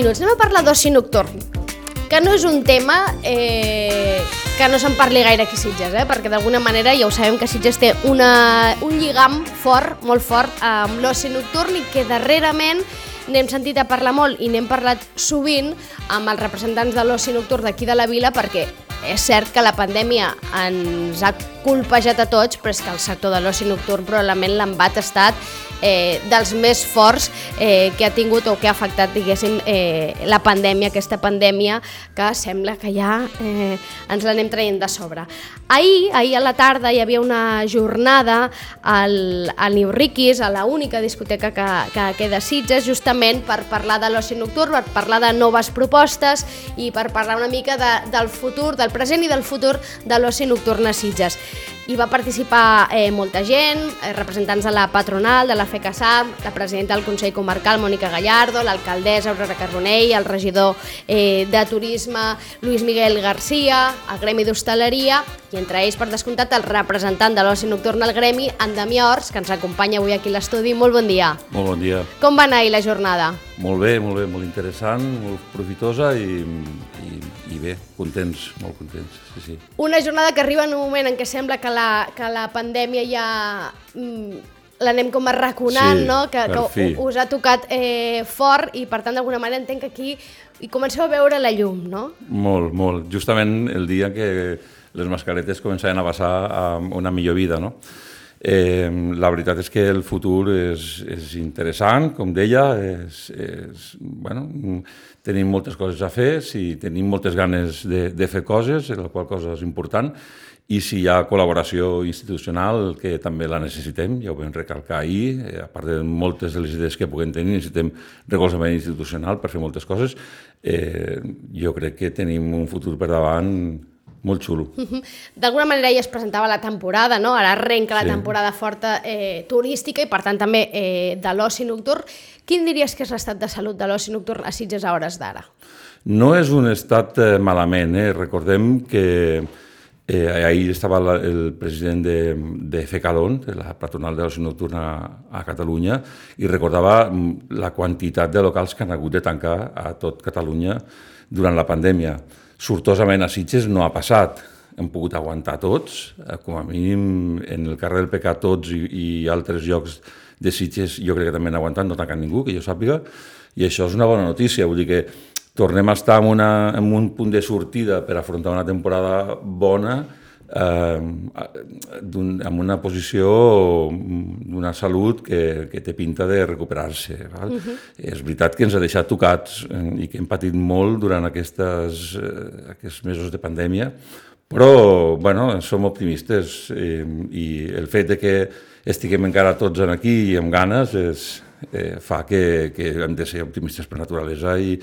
Minuts anem a parlar d'oci nocturn, que no és un tema eh, que no se'n parli gaire aquí Sitges, eh? perquè d'alguna manera ja ho sabem que Sitges té una, un lligam fort, molt fort, amb l'oci nocturn i que darrerament n'hem sentit a parlar molt i n'hem parlat sovint amb els representants de l'oci nocturn d'aquí de la vila perquè és cert que la pandèmia ens ha colpejat a tots, però és que el sector de l'oci nocturn probablement l'embat ha estat eh, dels més forts eh, que ha tingut o que ha afectat, diguéssim, eh, la pandèmia, aquesta pandèmia que sembla que ja eh, ens l'anem traient de sobre. Ahir, ahir a la tarda hi havia una jornada al, al New Riquis, a la única discoteca que, que queda Sitges, justament per parlar de l'oci nocturn, per parlar de noves propostes i per parlar una mica de, del futur, del present i del futur de l'oci nocturn a Sitges. Hi va participar eh, molta gent, eh, representants de la patronal, de la FECASAP, la presidenta del Consell Comarcal, Mònica Gallardo, l'alcaldessa Aurora Carbonell, el regidor eh, de Turisme, Luis Miguel Garcia, el Gremi d'Hostaleria, i entre ells, per descomptat, el representant de l'oci nocturn al Gremi, en Damià Ors, que ens acompanya avui aquí a l'estudi. Molt bon dia. Molt bon dia. Com va anar ahir la jornada? Molt bé, molt bé, molt interessant, molt profitosa i, i, i bé, contents, molt contents, sí, sí. Una jornada que arriba en un moment en què sembla que la, que la pandèmia ja mm, l'anem com arraconant, Sí, no? que, que us ha tocat eh, fort i per tant d'alguna manera entenc que aquí hi comenceu a veure la llum, no? Molt, molt. Justament el dia que les mascaretes començaven a passar a una millor vida, no? Eh, la veritat és que el futur és, és interessant, com deia, és, és, bueno, tenim moltes coses a fer, si tenim moltes ganes de, de fer coses, la qual cosa és important, i si hi ha col·laboració institucional, que també la necessitem, ja ho vam recalcar ahir, eh, a part de moltes de les idees que puguem tenir, necessitem recolzament institucional per fer moltes coses, eh, jo crec que tenim un futur per davant molt xulo. D'alguna manera ja es presentava la temporada, no? ara arrenca la Sí. temporada forta eh, turística i per tant també eh, de l'oci nocturn. Quin diries que és l'estat de salut de l'oci nocturn a Sitges a hores d'ara? No és un estat eh, malament, eh? recordem que eh, ahir estava la, el president de, de FECALON, de la patronal de l'oci nocturna a Catalunya, i recordava mm, la quantitat de locals que han hagut de tancar a tot Catalunya durant la pandèmia. Sortosament a Sitges no ha passat, hem pogut aguantar tots, eh, com a mínim en el carrer del Pecat tots i, i altres llocs de Sitges jo crec que també han aguantat, no tancant ningú, que jo sàpiga, i això és una bona notícia, vull dir que tornem a estar en, una, en un punt de sortida per afrontar una temporada bona, eh, d'un- amb una posició d'una salut que, que té pinta de recuperar-se. val? És veritat que ens ha deixat tocats eh, i que hem patit molt durant aquestes, eh, aquests mesos de pandèmia, però bueno, som optimistes eh, i el fet de que estiguem encara tots aquí i amb ganes és, eh, fa que, que hem de ser optimistes per naturalesa i,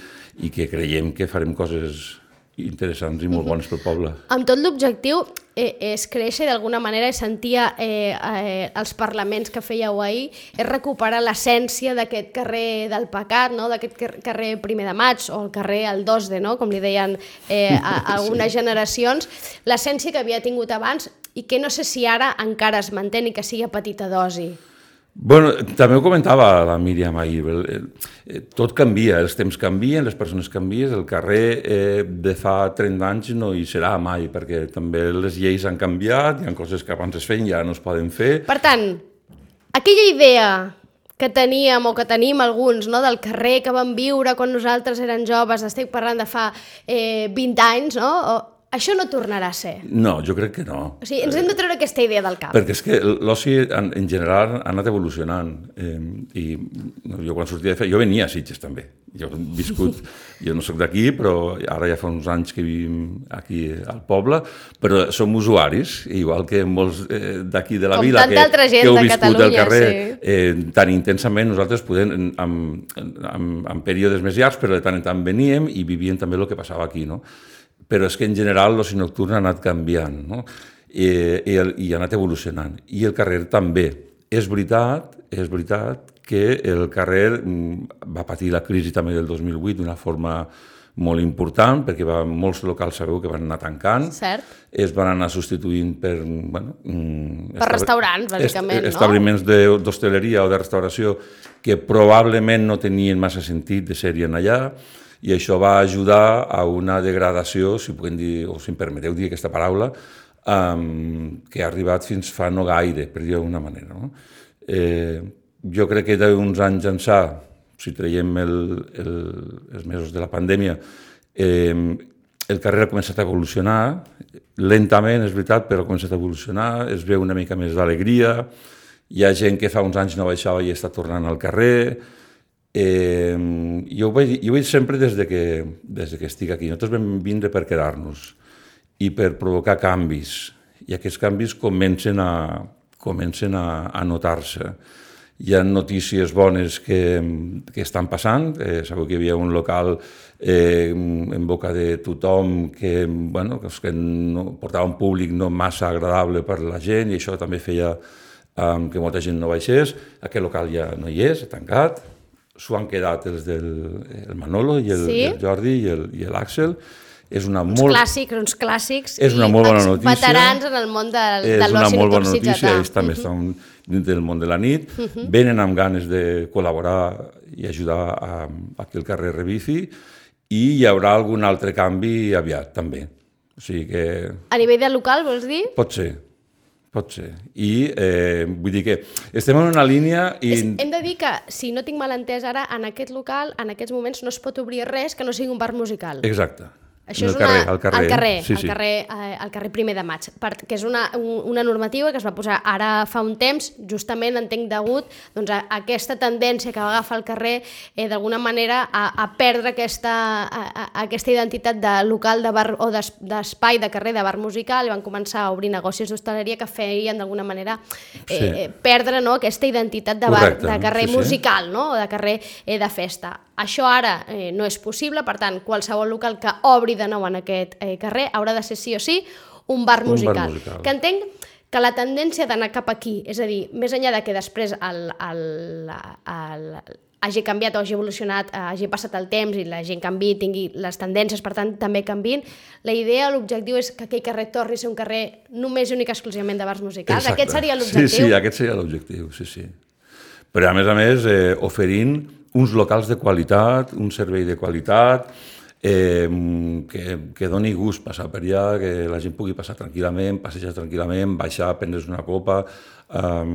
i que creiem que farem coses interessants i molt bones pel poble. Amb tot l'objectiu eh, és créixer d'alguna manera i sentia eh, eh, els parlaments que fèieu ahir, és recuperar l'essència d'aquest carrer del Pecat, no? d'aquest car- carrer primer de maig o el carrer el 2 de, no? com li deien eh, a, a algunes generacions, l'essència que havia tingut abans i que no sé si ara encara es manté ni que sigui a petita dosi. Bueno, també ho comentava la Míriam ahir, el, eh, tot canvia, els temps canvien, les persones canvien, el carrer eh, de fa 30 anys no hi serà mai, perquè també les lleis han canviat, hi ha coses que abans es feien ara no es poden fer. Per tant, aquella idea que teníem o que tenim alguns no, del carrer que vam viure quan nosaltres eren joves, estic parlant de fa eh, 20 anys, no? O, Això no tornarà a ser. No, jo crec que no. O sigui, ens hem de treure aquesta idea del cap. Perquè és que l'oci en, en general ha anat evolucionant. Eh, I jo quan sortia de fer... Jo venia a Sitges també. Jo he viscut... jo no sóc d'aquí, però ara ja fa uns anys que vivim aquí al poble, però som usuaris, igual que molts eh, d'aquí de la Com vila que, que heu viscut al Catalunya, carrer sí. eh, tan intensament, nosaltres podem, en, en, en, en períodes més llargs, però de tant en tant veníem i vivíem també el que passava aquí, no? Però és que en general l'oci nocturn ha anat canviant, no? I, i, i ha anat evolucionant. I el carrer també. És veritat, és veritat que el carrer mm, va patir la crisi també del 2008 d'una forma molt important, perquè va, molts locals sabeu que van anar tancant, Cert. es van anar substituint per... Bueno, mm, Per restaurants, bàsicament, no? Establiments de- d'hostaleria o de restauració que probablement no tenien massa sentit de ser-hi allà, i això va ajudar a una degradació, si puguem dir, o si em permeteu dir aquesta paraula, um, que ha arribat fins fa no gaire, per dir d'alguna manera. No? Eh, jo crec que d'uns anys ençà, si traiem el, el, els mesos de la pandèmia, eh, el carrer ha començat a evolucionar, lentament, és veritat, però ha començat a evolucionar, es veu una mica més d'alegria, hi ha gent que fa uns anys no baixava i està tornant al carrer, Eh, jo, ho veig, jo ho veig sempre des de, que, des de que estic aquí. Nosaltres vam vindre per quedar-nos i per provocar canvis. I aquests canvis comencen a, comencen a, a notar-se. Hi ha notícies bones que, que estan passant. Eh, sabeu que hi havia un local eh, en boca de tothom que, bueno, que no, portava un públic no massa agradable per la gent i això també feia um, que molta gent no baixés. Aquest local ja no hi és, ha tancat s'ho han quedat els del el Manolo i el, Sí? el Jordi i el- i l'Àxel. És una Uns molt, clàssics, uns clàssics. És una i molt bona notícia. Veterans en el món de, de és una l'oci molt bona notícia, ells també estan dins del món de la nit, venen amb ganes de col·laborar i ajudar a, a que el carrer revifi i hi haurà algun altre canvi aviat també. O sigui que A nivell de local, vols dir? pot ser, pot ser. I eh, vull dir que estem en una línia i... Hem de dir que, si no tinc mal entès ara, en aquest local, en aquests moments, no es pot obrir res que no sigui un bar musical. Exacte. Això és carrer, una, al carrer. al carrer, sí, al sí. carrer, eh, al carrer primer de maig, per, que és una, un- una normativa que es va posar ara fa un temps, justament entenc degut doncs, a, a aquesta tendència que va agafar el carrer eh, d'alguna manera a, a perdre aquesta, a, a, aquesta identitat de local de bar, o d'es- d'espai de carrer de bar musical i van començar a obrir negocis d'hostaleria que feien d'alguna manera eh, Sí. eh, perdre no, aquesta identitat de, bar, Correcte, de carrer sí, sí. musical no? o de carrer eh, de festa. Això ara eh, no és possible, per tant, qualsevol local que obri de nou en aquest eh, carrer haurà de ser sí o sí un bar Un bar musical. musical. Que entenc que la tendència d'anar cap aquí, és a dir, més enllà de que després el, el, el, hagi canviat o hagi evolucionat, eh, hagi passat el temps i la gent canvi, tingui les tendències, per tant, també canvin, la idea, l'objectiu és que aquell carrer torni a ser un carrer només i únic exclusivament de bars musicals. Exacte. Aquest seria l'objectiu. Sí, sí, aquest seria l'objectiu, sí, sí. Però a més a més, eh, oferint uns locals de qualitat, un servei de qualitat, eh, que, que doni gust passar per allà, que la gent pugui passar tranquil·lament, passejar tranquil·lament, baixar, prendre's una copa, eh,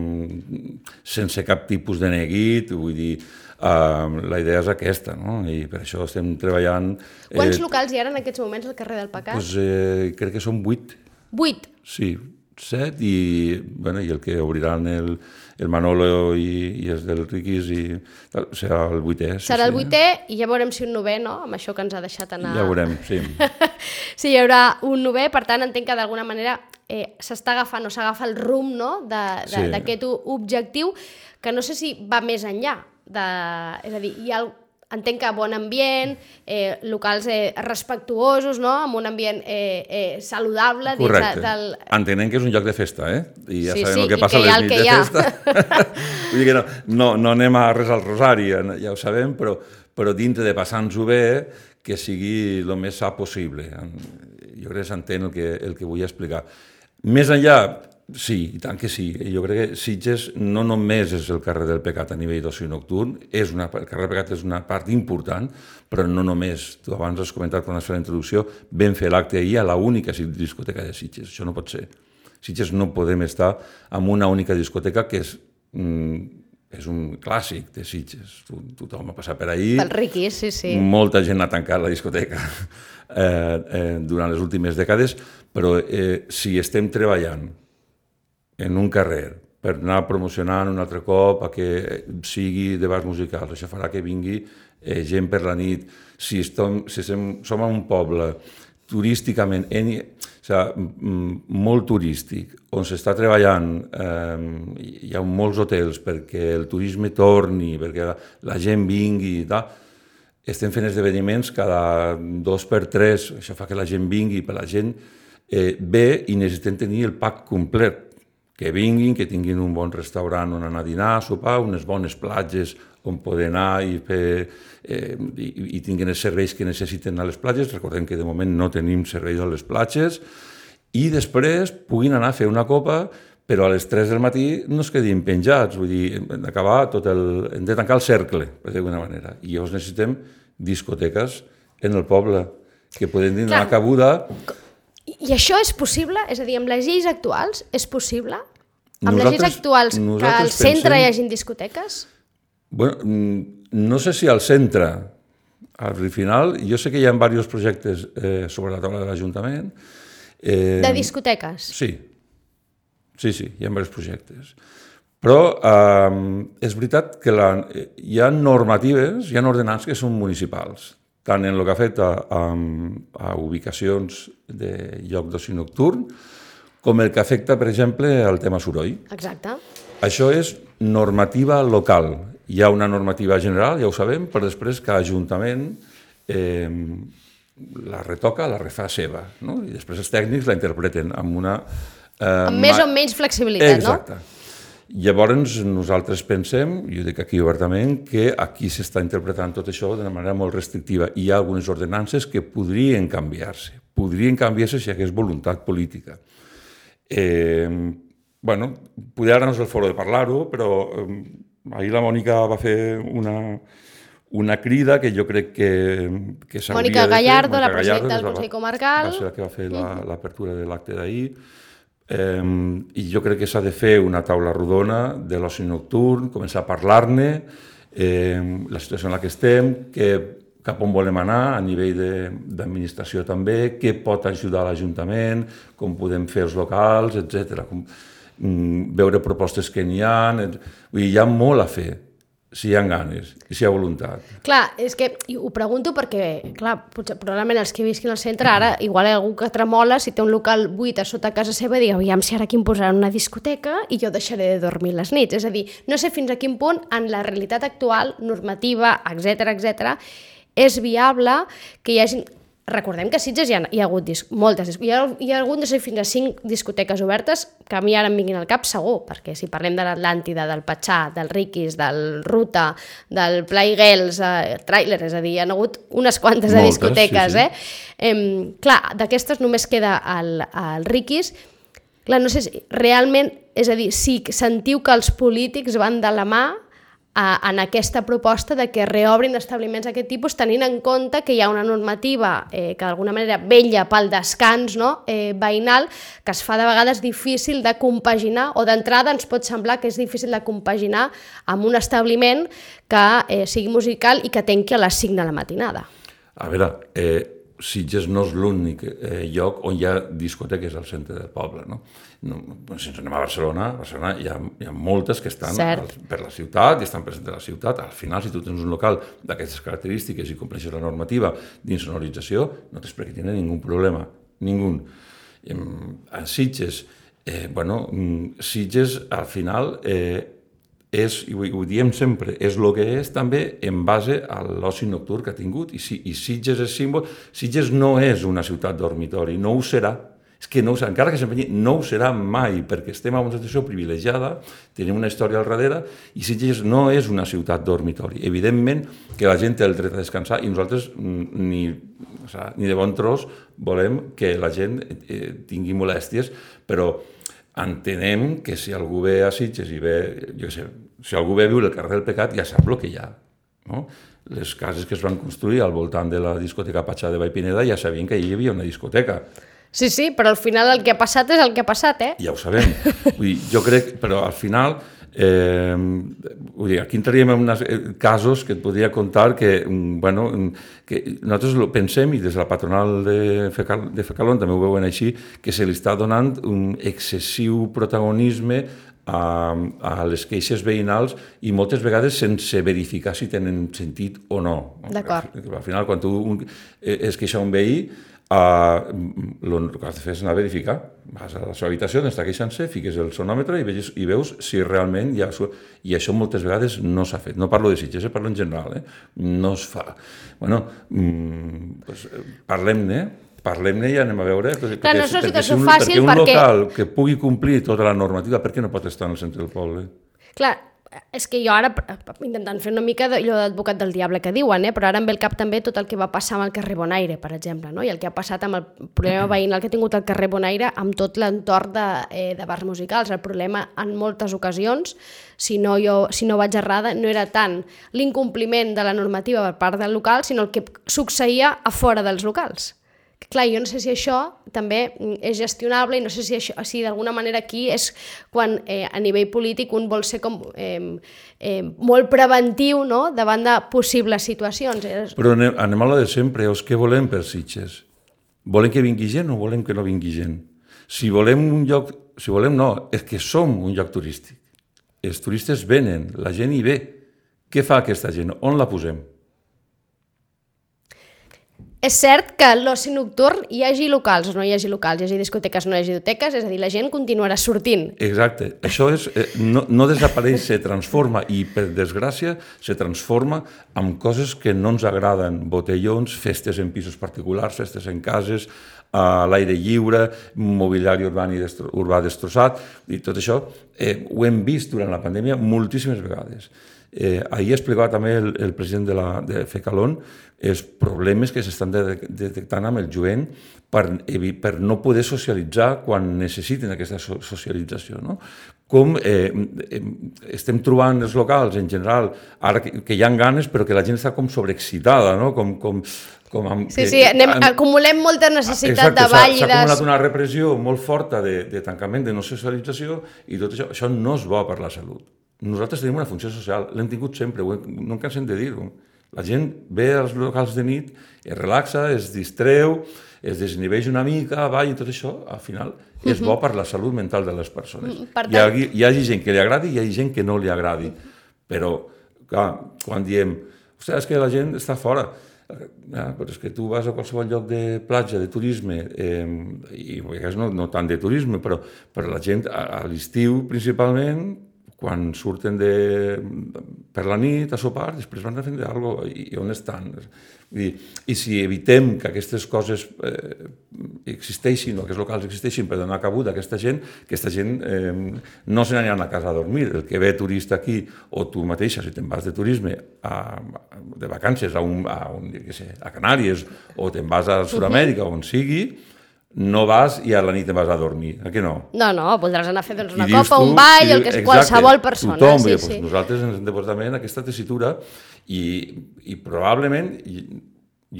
sense cap tipus de neguit, vull dir, eh, la idea és aquesta, no? I per això estem treballant... Quants locals hi ha en aquests moments al carrer del Pecat? doncs, eh, crec que són vuit, Vuit. Sí, set i, bueno, i el que obriran el, el Manolo i, i els del Riquis i tal, serà el vuitè. Sí, Serà el sí. vuitè i ja veurem si un novè, no?, amb això que ens ha deixat anar... Ja veurem, sí. sí, hi haurà un novè, per tant, entenc que d'alguna manera eh, s'està agafant o s'agafa el rumb no? Sí. d'aquest sí. objectiu, que no sé si va més enllà. De, és a dir, hi ha, entenc que bon ambient, eh, locals eh, respectuosos, no? amb un ambient eh, eh, saludable dins Correcte. del... Entenent que és un lloc de festa, eh? I ja Sí, sabem sí, el que passa que a les nits de ha. festa. Vull dir que no, no, no anem a res al rosari, eh, ja ho sabem, però, però dintre de passar-nos-ho bé, que sigui el més sa possible. Jo crec que s'entén el, que, el que vull explicar. Més enllà, sí, i tant que sí. Jo crec que Sitges no només és el carrer del Pecat a nivell d'oci nocturn, és una, el carrer del Pecat és una part important, però no només. Tu abans has comentat quan has fet la introducció, vam fer l'acte ahir a la única discoteca de Sitges. Això no pot ser. Sitges no podem estar amb una única discoteca que és, mm, és un clàssic de Sitges. To tothom ha passat per ahir. Pel riquis, sí, sí. Molta gent ha tancat la discoteca eh, eh, durant les últimes dècades, però eh, si estem treballant en un carrer per anar promocionant un altre cop a que sigui debats musicals, això farà que vingui eh, gent per la nit. Si, estem, si som, som un poble turísticament, en, o sigui, molt turístic, on s'està treballant, eh, hi ha molts hotels perquè el turisme torni, perquè la, la gent vingui i tal, estem fent esdeveniments cada dos per tres, això fa que la gent vingui, per la gent eh, ve i necessitem tenir el pack complet, que vinguin, que tinguin un bon restaurant on anar a dinar, a sopar, unes bones platges on poder anar i, fer, eh, i, i tinguin els serveis que necessiten a les platges. Recordem que de moment no tenim serveis a les platges. I després puguin anar a fer una copa però a les 3 del matí no es quedin penjats, vull dir, hem d'acabar tot el... hem de tancar el cercle, per dir d'alguna manera. I llavors necessitem discoteques en el poble, que poden dir una cabuda... I això és possible? És a dir, amb les lleis actuals és possible? Amb nosaltres, les lleis actuals que al centre pensem... hi hagin discoteques? Bueno, mm, no sé si al centre, al final, jo sé que hi ha diversos projectes eh, sobre la taula de l'Ajuntament. Eh, de discoteques? Sí, sí, sí, hi ha diversos projectes. Però eh, és veritat que la, hi ha normatives, hi ha ordenants que són municipals, tant en el que afecta a, a ubicacions de lloc d'oci nocturn, com el que afecta, per exemple, al tema soroll. Exacte. Això és normativa local. Hi ha una normativa general, ja ho sabem, però després cada ajuntament eh, la retoca, la refà seva, no? i després els tècnics la interpreten amb una... Eh, amb més o menys flexibilitat, Exacte. no? Exacte. Llavors nosaltres pensem, i ho dic aquí obertament, que aquí s'està interpretant tot això d'una manera molt restrictiva. Hi ha algunes ordenances que podrien canviar-se, podrien canviar-se si hi hagués voluntat política. Eh, bueno, poder ara no és el foro de parlar-ho, però eh, ahir la Mònica va fer una, una crida que jo crec que, que s'hauria Mònica Gallardo, Mònica la presidenta del Consell Comarcal. Va ser la que va fer l'apertura de l'acte d'ahir. Eh, I jo crec que s'ha de fer una taula rodona de l'oci nocturn, començar a parlar-ne, eh, la situació en la que estem, que cap on volem anar a nivell d'administració també, què pot ajudar l'Ajuntament, com podem fer els locals, etc. Com, mm, veure propostes que n'hi ha... Vull dir, hi ha molt a fer, si hi ha ganes i si hi ha voluntat. Clar, és que ho pregunto perquè, clar, potser, probablement els que visquin al centre ara, igual hi ha algú que tremola si té un local buit a sota casa seva i diu, aviam si ara aquí em posaran una discoteca i jo deixaré de dormir les nits. És a dir, no sé fins a quin punt en la realitat actual, normativa, etc etc és viable que hi hagi... Recordem que a Sitges hi ha, hi ha hagut dis moltes, hi ha, hi ha hagut no sé, fins a cinc discoteques obertes que a mi ara em vinguin al cap segur, perquè si parlem de l'Atlàntida, del Patxà, del Riquis, del Ruta, del Playgirls, eh, Trailer, és a dir, hi ha hagut unes quantes de discoteques, sí, sí. eh? eh clar, d'aquestes només queda el, el Riquis, clar, no sé si realment, és a dir, si sentiu que els polítics van de la mà en aquesta proposta de que reobrin establiments d'aquest tipus tenint en compte que hi ha una normativa eh, que d'alguna manera vella pel descans no? eh, veïnal que es fa de vegades difícil de compaginar o d'entrada ens pot semblar que és difícil de compaginar amb un establiment que eh, sigui musical i que tenqui a les 5 de la matinada. A veure, eh, Sitges no és l'únic eh, lloc on hi ha discoteques al centre del poble. No? No, si ens anem a Barcelona, a Barcelona hi ha, hi ha moltes que estan al, per la ciutat i estan presents a la ciutat. Al final, si tu tens un local d'aquestes característiques i compleixes la normativa d'insonorització, no tens per què tenir ningú problema, ningú. En, en Sitges, eh, bueno, mm, Sitges al final eh, és, i ho, ho diem sempre, és el que és també en base a l'oci nocturn que ha tingut. I, si, I Sitges és símbol... Sitges no és una ciutat dormitori, no ho serà. És que no, encara que s'empenyi, no ho serà mai, perquè estem en una situació privilegiada, tenim una història al darrere, i Sitges no és una ciutat dormitori. Evidentment que la gent té el dret a descansar i nosaltres ni, o sigui, ni de bon tros volem que la gent eh, tingui molèsties, però entenem que si algú ve a Sitges i ve, jo sé, si algú ve a viure al carrer del Pecat ja sap el que hi ha. No? Les cases que es van construir al voltant de la discoteca Patxà de Vallpineda ja sabien que hi havia una discoteca. Sí, sí, però al final el que ha passat és el que ha passat, eh? Ja ho sabem. Vull dir, jo crec, però al final Eh, vull dir, aquí entraríem en uns casos que et podria contar que, mm, bueno, que nosaltres lo pensem, i des de la patronal de, Fecal, de Fecalon també ho veuen així, que se li està donant un excessiu protagonisme a, a les queixes veïnals i moltes vegades sense verificar si tenen sentit o no. D'acord. Al final, quan tu un, es queixa un veí, Uh, el que has de fer és anar a verificar. Vas a la seva habitació on està queixant-se, fiques el sonòmetre i, veus, i veus si realment hi ha... I això moltes vegades no s'ha fet. No parlo de Sitges, eh? parlo en general. Eh? No es fa. bueno, mm, pues, parlem-ne, parlem-ne i anem a veure. Perquè, Clar, no és una situació un, fàcil perquè un perquè... local que pugui complir tota la normativa, per què no pot estar en el centre del poble? Clar, és que jo ara, intentant fer una mica d'allò d'advocat del diable que diuen, eh? però ara em ve el cap també tot el que va passar amb el carrer Bonaire, per exemple, no? i el que ha passat amb el problema veïnal que ha tingut el carrer Bonaire amb tot l'entorn de, eh, de bars musicals. El problema en moltes ocasions, si no, jo, si no vaig errada, no era tant l'incompliment de la normativa per part del local, sinó el que succeïa a fora dels locals clar, jo no sé si això també és gestionable i no sé si, això, si d'alguna manera aquí és quan eh, a nivell polític un vol ser com eh, eh, molt preventiu no? davant de possibles situacions. Però anem, anem a la de sempre, els que volem per Sitges? Volem que vingui gent o volem que no vingui gent? Si volem un lloc, si volem no, és que som un lloc turístic. Els turistes venen, la gent hi ve. Què fa aquesta gent? On la posem? És cert que l'oci nocturn hi hagi locals o no hi hagi locals, hi hagi discoteques o no hi hagi discoteques, és a dir, la gent continuarà sortint. Exacte. Això és, eh, no, no desapareix, se transforma i, per desgràcia, se transforma en coses que no ens agraden. Botellons, festes en pisos particulars, festes en cases, a l'aire lliure, mobiliari urbà, i destro, urbà destrossat, i tot això eh, ho hem vist durant la pandèmia moltíssimes vegades. Eh, ahir explicava també el, el president de, la, de FECALON els problemes que s'estan de, detectant amb el jovent per, per no poder socialitzar quan necessiten aquesta so, socialització. No? Com eh, estem trobant els locals en general, ara que, que hi ha ganes però que la gent està com sobreexcitada, no? com, com, com amb, sí, sí, anem, han, acumulem molta necessitat exacte, de ball. S'ha acumulat una repressió molt forta de, de tancament, de no socialització, i tot això, això no és bo per la salut. Nosaltres tenim una funció social, l'hem tingut sempre, no em cansem de dir-ho. La gent ve als locals de nit, es relaxa, es distreu, es desniveix una mica, va, i tot això, al final, és bo per la salut mental de les persones. Mm, per tant... Hi, ha, hi hagi gent que li agradi i hi hagi gent que no li agradi. Però, clar, quan diem, ostres, és que la gent està fora, ja, però és que tu vas a qualsevol lloc de platja, de turisme, eh, i no, no tant de turisme, però, però la gent a, a l'estiu principalment quan surten de, per la nit a sopar, després van a fer alguna cosa, i on estan? I, I si evitem que aquestes coses eh, existeixin o que els locals existeixin per donar cabut a aquesta gent, aquesta gent eh, no se n'aniran a casa a dormir. El que ve turista aquí, o tu mateixa, si te'n vas de turisme a, de vacances a, un, a, un, sé, a Canàries, o te'n vas a Sud-amèrica, on sigui, no vas i a la nit te vas a dormir, a què no? No, no, voldràs anar a fer doncs, una copa, tu, un ball, el que és exacte, qualsevol persona. Tothom, sí, sí. Pues nosaltres ens hem de posar també en aquesta tessitura i, i probablement i,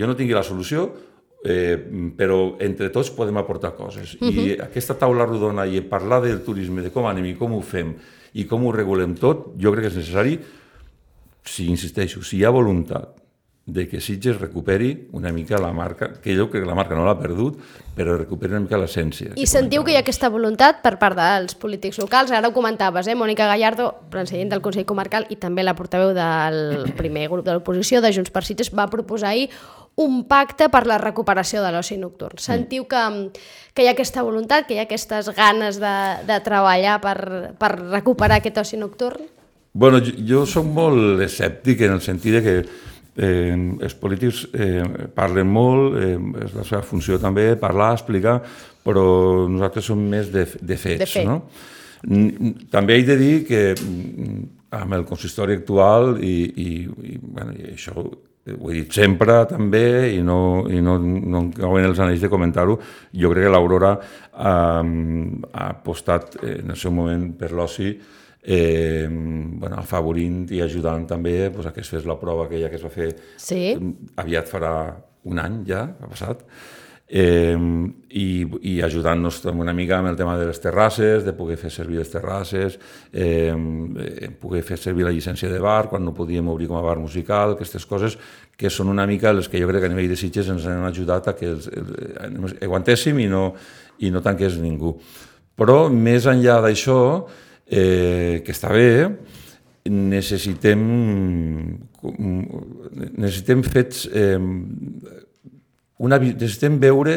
jo no tingui la solució, eh, però entre tots podem aportar coses. Uh -huh. I mhm. aquesta taula rodona i parlar del turisme, de com anem i com ho fem i com ho regulem tot, jo crec que és necessari, si insisteixo, si hi ha voluntat de que Sitges recuperi una mica la marca, que jo crec que la marca no l'ha perdut, però recuperi una mica l'essència. I sentiu que hi ha aquesta voluntat per part dels polítics locals, ara ho comentaves, eh? Mònica Gallardo, president del Consell Comarcal i també la portaveu del primer grup de l'oposició de Junts per Sitges, va proposar ahir un pacte per la recuperació de l'oci nocturn. Sentiu que, que hi ha aquesta voluntat, que hi ha aquestes ganes de, de treballar per, per recuperar aquest oci nocturn? Bueno, jo, jo soc molt escèptic en el sentit de que Eh, els polítics eh, parlen molt, eh, és la seva funció també parlar, explicar, però nosaltres som més de, de fets. De fet. no? També he de dir que mm, amb el consistori actual, i, i, i, bueno, i això ho he dit sempre també, i no, i no, no em cauen els anells de comentar-ho, jo crec que l'Aurora ha, ha apostat en el seu moment per l'oci eh, bueno, afavorint i ajudant també pues, a que es fes la prova aquella que es va fer sí. aviat farà un any ja, ha passat, eh, i, i ajudant-nos una mica amb el tema de les terrasses, de poder fer servir les terrasses, eh, poder fer servir la llicència de bar quan no podíem obrir com a bar musical, aquestes coses que són una mica les que jo crec que a nivell de Sitges ens han ajudat a que els, els, aguantéssim i no, i no tanqués ningú. Però més enllà d'això, eh, que està bé, necessitem, necessitem fets eh, una, necessitem veure,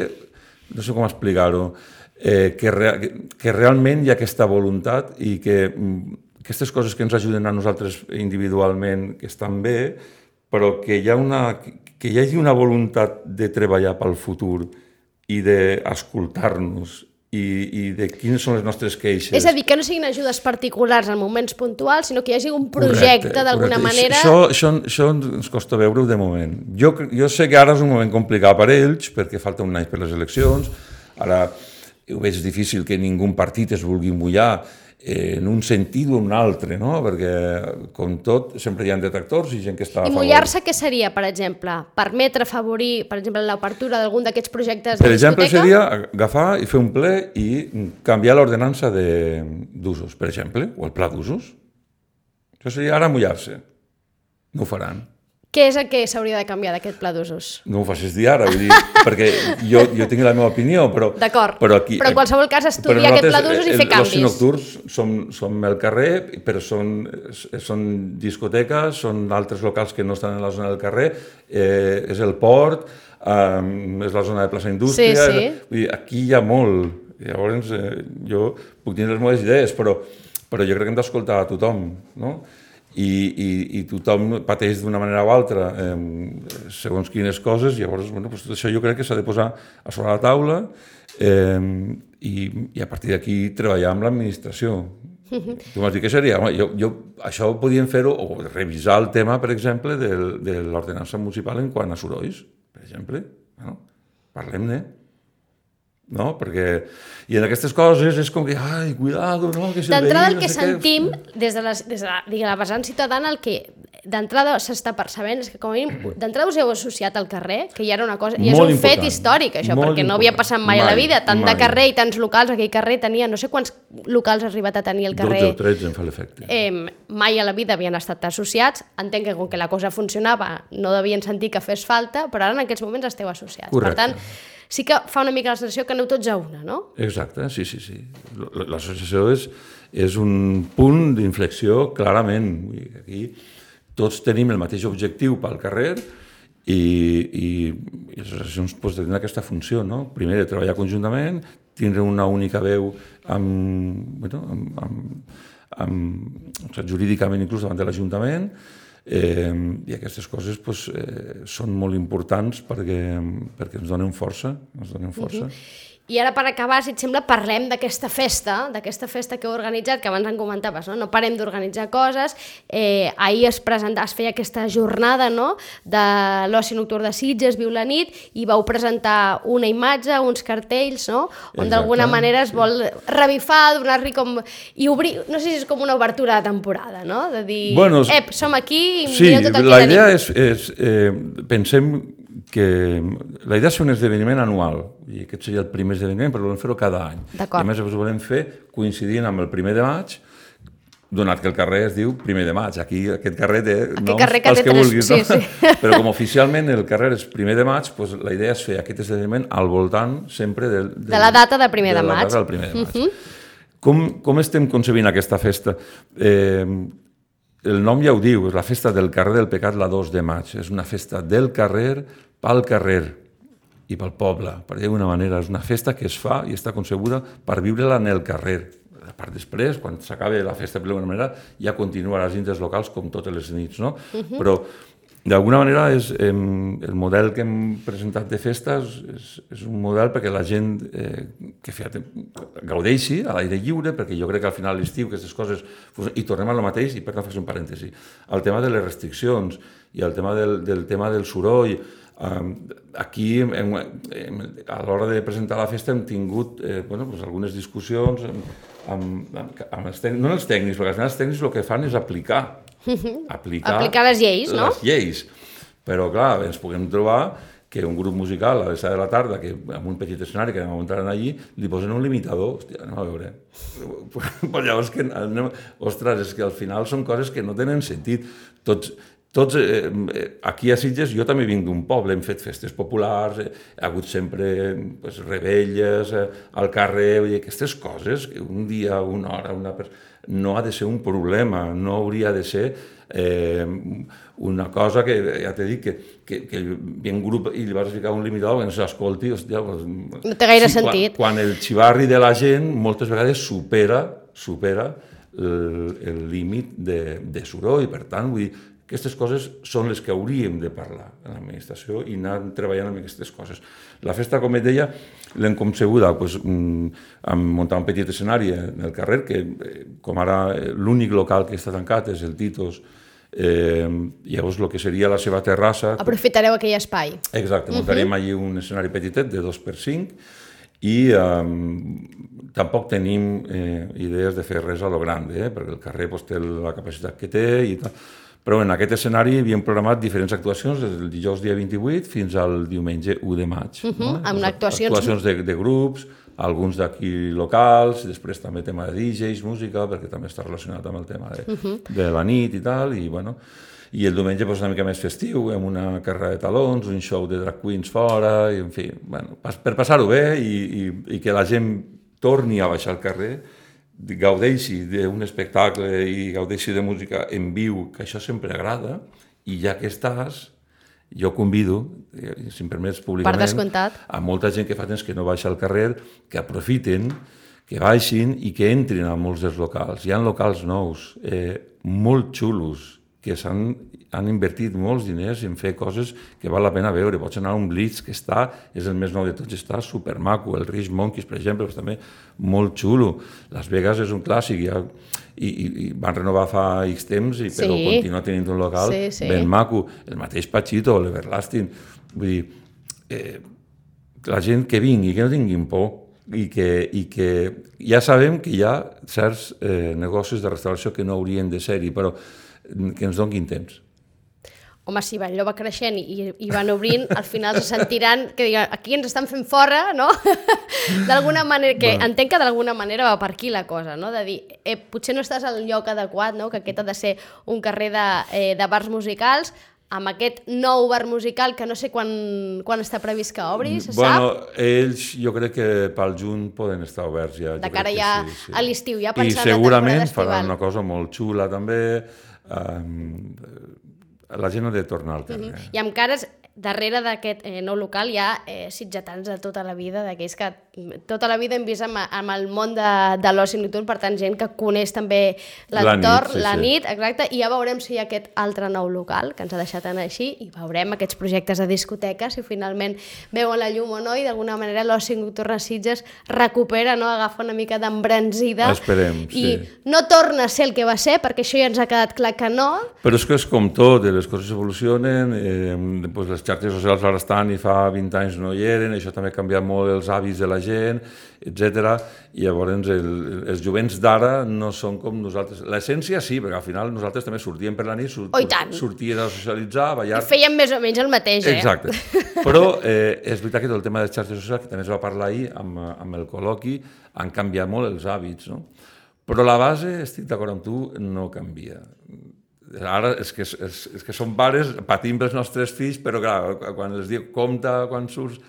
no sé com explicar-ho, eh, que, re, que realment hi ha aquesta voluntat i que mm, aquestes coses que ens ajuden a nosaltres individualment, que estan bé, però que hi, ha una, que hi hagi una voluntat de treballar pel futur i d'escoltar-nos i, i de quines són les nostres queixes. És a dir, que no siguin ajudes particulars en moments puntuals, sinó que hi hagi un projecte d'alguna manera... Això, això, això ens costa veure de moment. Jo, jo sé que ara és un moment complicat per ells, perquè falta un any per les eleccions, ara ho veig difícil que ningú partit es vulgui mullar en un sentit o un altre, no? perquè, com tot, sempre hi ha detractors i gent que està a favor. I mullar-se què seria, per exemple? Permetre, afavorir, per exemple, l'obertura d'algun d'aquests projectes per de discoteca? Per exemple, seria agafar i fer un ple i canviar l'ordenança d'usos, per exemple, o el pla d'usos. Això seria ara mullar-se. No ho faran. Què és el que s'hauria de canviar d'aquest pla d'usos? No ho facis dir ara, vull dir, perquè jo, jo tinc la meva opinió, però... D'acord, però, aquí, però en qualsevol cas estudiar aquest pla d'usos i fer canvis. Els nocturns som, som el carrer, però són, són discoteques, són altres locals que no estan en la zona del carrer, eh, és el port, eh, és la zona de plaça Indústria... Sí, sí. Vull dir, aquí hi ha molt. Llavors, eh, jo puc tenir les meves idees, però, però jo crec que hem d'escoltar a tothom, no? I, i, i tothom pateix d'una manera o altra eh, segons quines coses, llavors bueno, doncs tot això jo crec que s'ha de posar a sobre la taula eh, i, i a partir d'aquí treballar amb l'administració. Tu m'has dit que seria, home, jo, jo, això podíem fer-ho, o revisar el tema, per exemple, de, de l'ordenança municipal en quant a sorolls, per exemple. Bueno, Parlem-ne no? Perquè, i en aquestes coses és com que, ai, cuidado, no? Que D'entrada el que no sé sentim, què... des de, les, des de la, digue, la vessant ciutadana, el que d'entrada s'està percebent és que com a mínim d'entrada us heu associat al carrer, que ja era una cosa, ja és un important. fet històric això, Molt perquè important. no havia passat mai, mai a la vida, tant mai. de carrer i tants locals, aquell carrer tenia, no sé quants locals ha arribat a tenir el carrer. 12 o 13 em fa l'efecte. Eh, mai a la vida havien estat associats, entenc que com que la cosa funcionava no devien sentir que fes falta, però ara en aquests moments esteu associats. Correcte. Per tant, sí que fa una mica la sensació que aneu tots a una, no? Exacte, sí, sí, sí. L'associació és, és un punt d'inflexió clarament. Aquí tots tenim el mateix objectiu pel carrer i, i, i les associacions pues, tenen aquesta funció, no? Primer, de treballar conjuntament, tindre una única veu amb, bueno, amb, amb, amb, sigui, jurídicament inclús davant de l'Ajuntament, Eh, I aquestes coses pues, eh, són molt importants perquè, perquè ens donen força. Ens donen força. Uh -huh. I ara, per acabar, si et sembla, parlem d'aquesta festa, d'aquesta festa que heu organitzat, que abans en comentaves, no? no parem d'organitzar coses. Eh, ahir es, presenta, es feia aquesta jornada no? de l'oci nocturn de Sitges, Viu la nit, i vau presentar una imatge, uns cartells, no? on d'alguna manera es vol revifar, donar-li com... i obrir, no sé si és com una obertura de temporada, no? De dir, bueno, ep, som aquí i sí, mireu tot el que la idea és, és eh, pensem que la idea és fer un esdeveniment anual, i aquest seria el primer esdeveniment, però volem fer-ho cada any. I a més ho volem fer coincidint amb el primer de maig, donat que el carrer es diu primer de maig. Aquí aquest carrer té aquest noms carrer que els que tres... vulguis, no? Sí, sí. Però com oficialment el carrer és primer de maig, doncs la idea és fer aquest esdeveniment al voltant sempre de, de, de la data del primer de, de maig. De del primer de maig. Uh -huh. com, com estem concebint aquesta festa? Eh, el nom ja ho diu, és la festa del carrer del pecat la 2 de maig. És una festa del carrer pel carrer i pel poble, per dir d'alguna manera. És una festa que es fa i està concebuda per viure-la en el carrer. A part després, quan s'acabi la festa per d'alguna manera, ja continua a les indes locals com totes les nits, no? Uh -huh. Però d'alguna manera és, eh, el model que hem presentat de festes és, és un model perquè la gent eh, que fíjate, gaudeixi a l'aire lliure, perquè jo crec que al final l'estiu aquestes coses... I tornem a lo mateix, i per tant faig un parèntesi. El tema de les restriccions i el tema del, del tema del soroll, aquí, hem, hem, a l'hora de presentar la festa, hem tingut eh, bueno, pues algunes discussions amb, amb, amb els tècnics, no els tècnics, perquè els tècnics el que fan és aplicar. Aplicar, aplicar les lleis, no? Les lleis. Però, clar, ens puguem trobar que un grup musical a les 7 de la tarda, que amb un petit escenari que anem muntar allí, li posen un limitador, hòstia, anem a veure. Però llavors que anem, ostres, és que al final són coses que no tenen sentit. Tots, tots, eh, aquí a Sitges, jo també vinc d'un poble, hem fet festes populars, eh, ha hagut sempre pues, rebelles eh, al carrer, vull dir, aquestes coses, que un dia, una hora, una persona, no ha de ser un problema, no hauria de ser eh, una cosa que, ja t'he dit, que, que, que ve un grup i li vas ficar un limitador que no s'escolti, hòstia... Pues, no té gaire sí, sentit. Quan, quan el xivarri de la gent moltes vegades supera, supera el, el límit de, de soroll, i per tant, vull dir, aquestes coses són les que hauríem de parlar en l'administració i anar treballant amb aquestes coses. La festa, com et deia, l'hem concebuda pues, mm, amb muntar un petit escenari en el carrer, que eh, com ara eh, l'únic local que està tancat és el Titos, eh, llavors el que seria la seva terrassa... Aprofitareu aquell espai. Exacte, muntarem uh -huh. allí un escenari petitet de 2 per 5 i eh, tampoc tenim eh, idees de fer res a lo grande, eh, perquè el carrer pues, té la capacitat que té i tal però en aquest escenari havíem programat diferents actuacions des del dijous dia 28 fins al diumenge 1 de maig. Uh -huh, no? Amb actuacions... Actuacions de, de grups, alguns d'aquí locals, després també tema de DJs, música, perquè també està relacionat amb el tema de, uh -huh. de la nit i tal, i bueno... I el diumenge pues, una mica més festiu, amb una carrera de talons, un show de drag queens fora, i en fi, bueno, per passar-ho bé i, i, i que la gent torni a baixar al carrer gaudeixi d'un espectacle i gaudeixi de música en viu, que això sempre agrada, i ja que estàs, jo convido, eh, si em permets públicament, a molta gent que fa temps que no baixa al carrer, que aprofiten, que baixin i que entrin a molts dels locals. Hi ha locals nous, eh, molt xulos, que s'han han invertit molts diners en fer coses que val la pena veure. Pots anar a un Blitz que està, és el més nou de tots, està supermaco. El Rich Monkeys, per exemple, és també molt xulo. Las Vegas és un clàssic, ja, i, i, i van renovar fa X temps, i, però sí. continua tenint un local sí, sí. ben maco. El mateix Pachito, l'Everlasting. Vull dir, eh, la gent que vingui, que no tinguin por, i que, i que ja sabem que hi ha certs eh, negocis de restauració que no haurien de ser-hi, però que ens donguin temps home, si allò va creixent i, i van obrint, al final se sentiran que diguen, aquí ens estan fent fora, no? d'alguna manera, que bueno. entenc que d'alguna manera va per aquí la cosa, no? De dir, eh, potser no estàs al lloc adequat, no? Que aquest ha de ser un carrer de, eh, de bars musicals, amb aquest nou bar musical que no sé quan, quan està previst que obri, se bueno, sap? ells jo crec que pel juny poden estar oberts ja. De cara ja sí, sí. a l'estiu, ja pensant I segurament faran una cosa molt xula també, um, la gent ha de tornar al carrer. Mm -hmm. I amb cares darrere d'aquest eh, nou local hi ha eh, sitgetans de tota la vida, d'aquells que tota la vida hem vist amb, amb el món de, de l'oci nocturn, per tant, gent que coneix també l'entorn, la, sí, la sí. nit, exacte, i ja veurem si hi ha aquest altre nou local que ens ha deixat anar així, i veurem aquests projectes de discoteca, si finalment veuen la llum o no, i d'alguna manera l'oci nocturn a Sitges recupera, no? agafa una mica d'embranzida. Esperem, sí. I no torna a ser el que va ser, perquè això ja ens ha quedat clar que no. Però és que és com tot, les coses evolucionen, eh, després les xarxes socials ara estan i fa 20 anys no hi eren, això també ha canviat molt els hàbits de la gent, etc. I llavors el, els jovents d'ara no són com nosaltres. L'essència sí, perquè al final nosaltres també sortíem per la nit, surt, oh, sortíem a socialitzar, a ballar... I fèiem més o menys el mateix, eh? Exacte. Però eh, és veritat que tot el tema de xarxes socials, que també es va parlar ahir amb, amb el col·loqui, han canviat molt els hàbits, no? Però la base, estic d'acord amb tu, no canvia ara és que, és, és que som pares, patim pels nostres fills, però clar, quan els diu compte quan surts,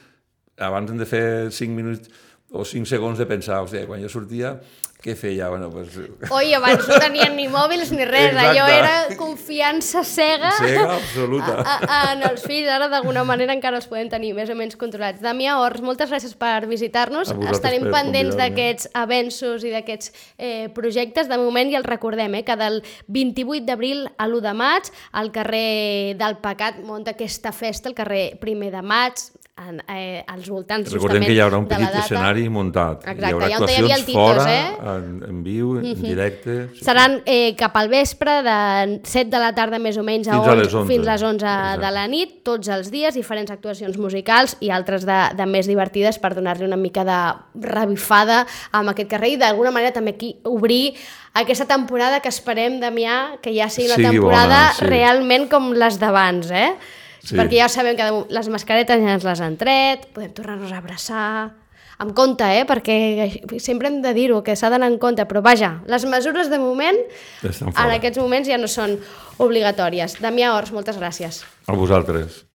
abans hem de fer 5 minuts o 5 segons de pensar, o sigui, quan jo sortia, què feia? Bueno, pues... Oi, abans no tenien ni mòbils ni res, Exacte. allò era confiança cega, cega absoluta. A, a, en els fills, ara d'alguna manera encara els podem tenir més o menys controlats. Damià Ors, moltes gràcies per visitar-nos, estarem pendents d'aquests avenços i d'aquests eh, projectes, de moment i els recordem, eh, que del 28 d'abril a l'1 de maig, al carrer del Pecat munta aquesta festa, el carrer primer de maig, en, eh, als voltants Recordem que hi haurà un petit escenari muntat. Exacte, hi haurà ja actuacions el Titos, fora, eh? en, en viu, en uh -huh. directe... Sí. Seran eh, cap al vespre, de 7 de la tarda més o menys a fins 11, a les 11, fins a les 11 Exacte. de la nit, tots els dies, diferents actuacions musicals i altres de, de més divertides per donar-li una mica de revifada amb aquest carrer i d'alguna manera també aquí obrir aquesta temporada que esperem, Damià, que ja sigui una sigui temporada bona, sí. realment com les d'abans, eh? Sí. Perquè ja sabem que les mascaretes ja ens les han tret, podem tornar-nos a abraçar... Amb compte, eh? Perquè sempre hem de dir-ho, que s'ha d'anar en compte, però vaja, les mesures de moment, en aquests moments ja no són obligatòries. Damià Ors, moltes gràcies. A vosaltres.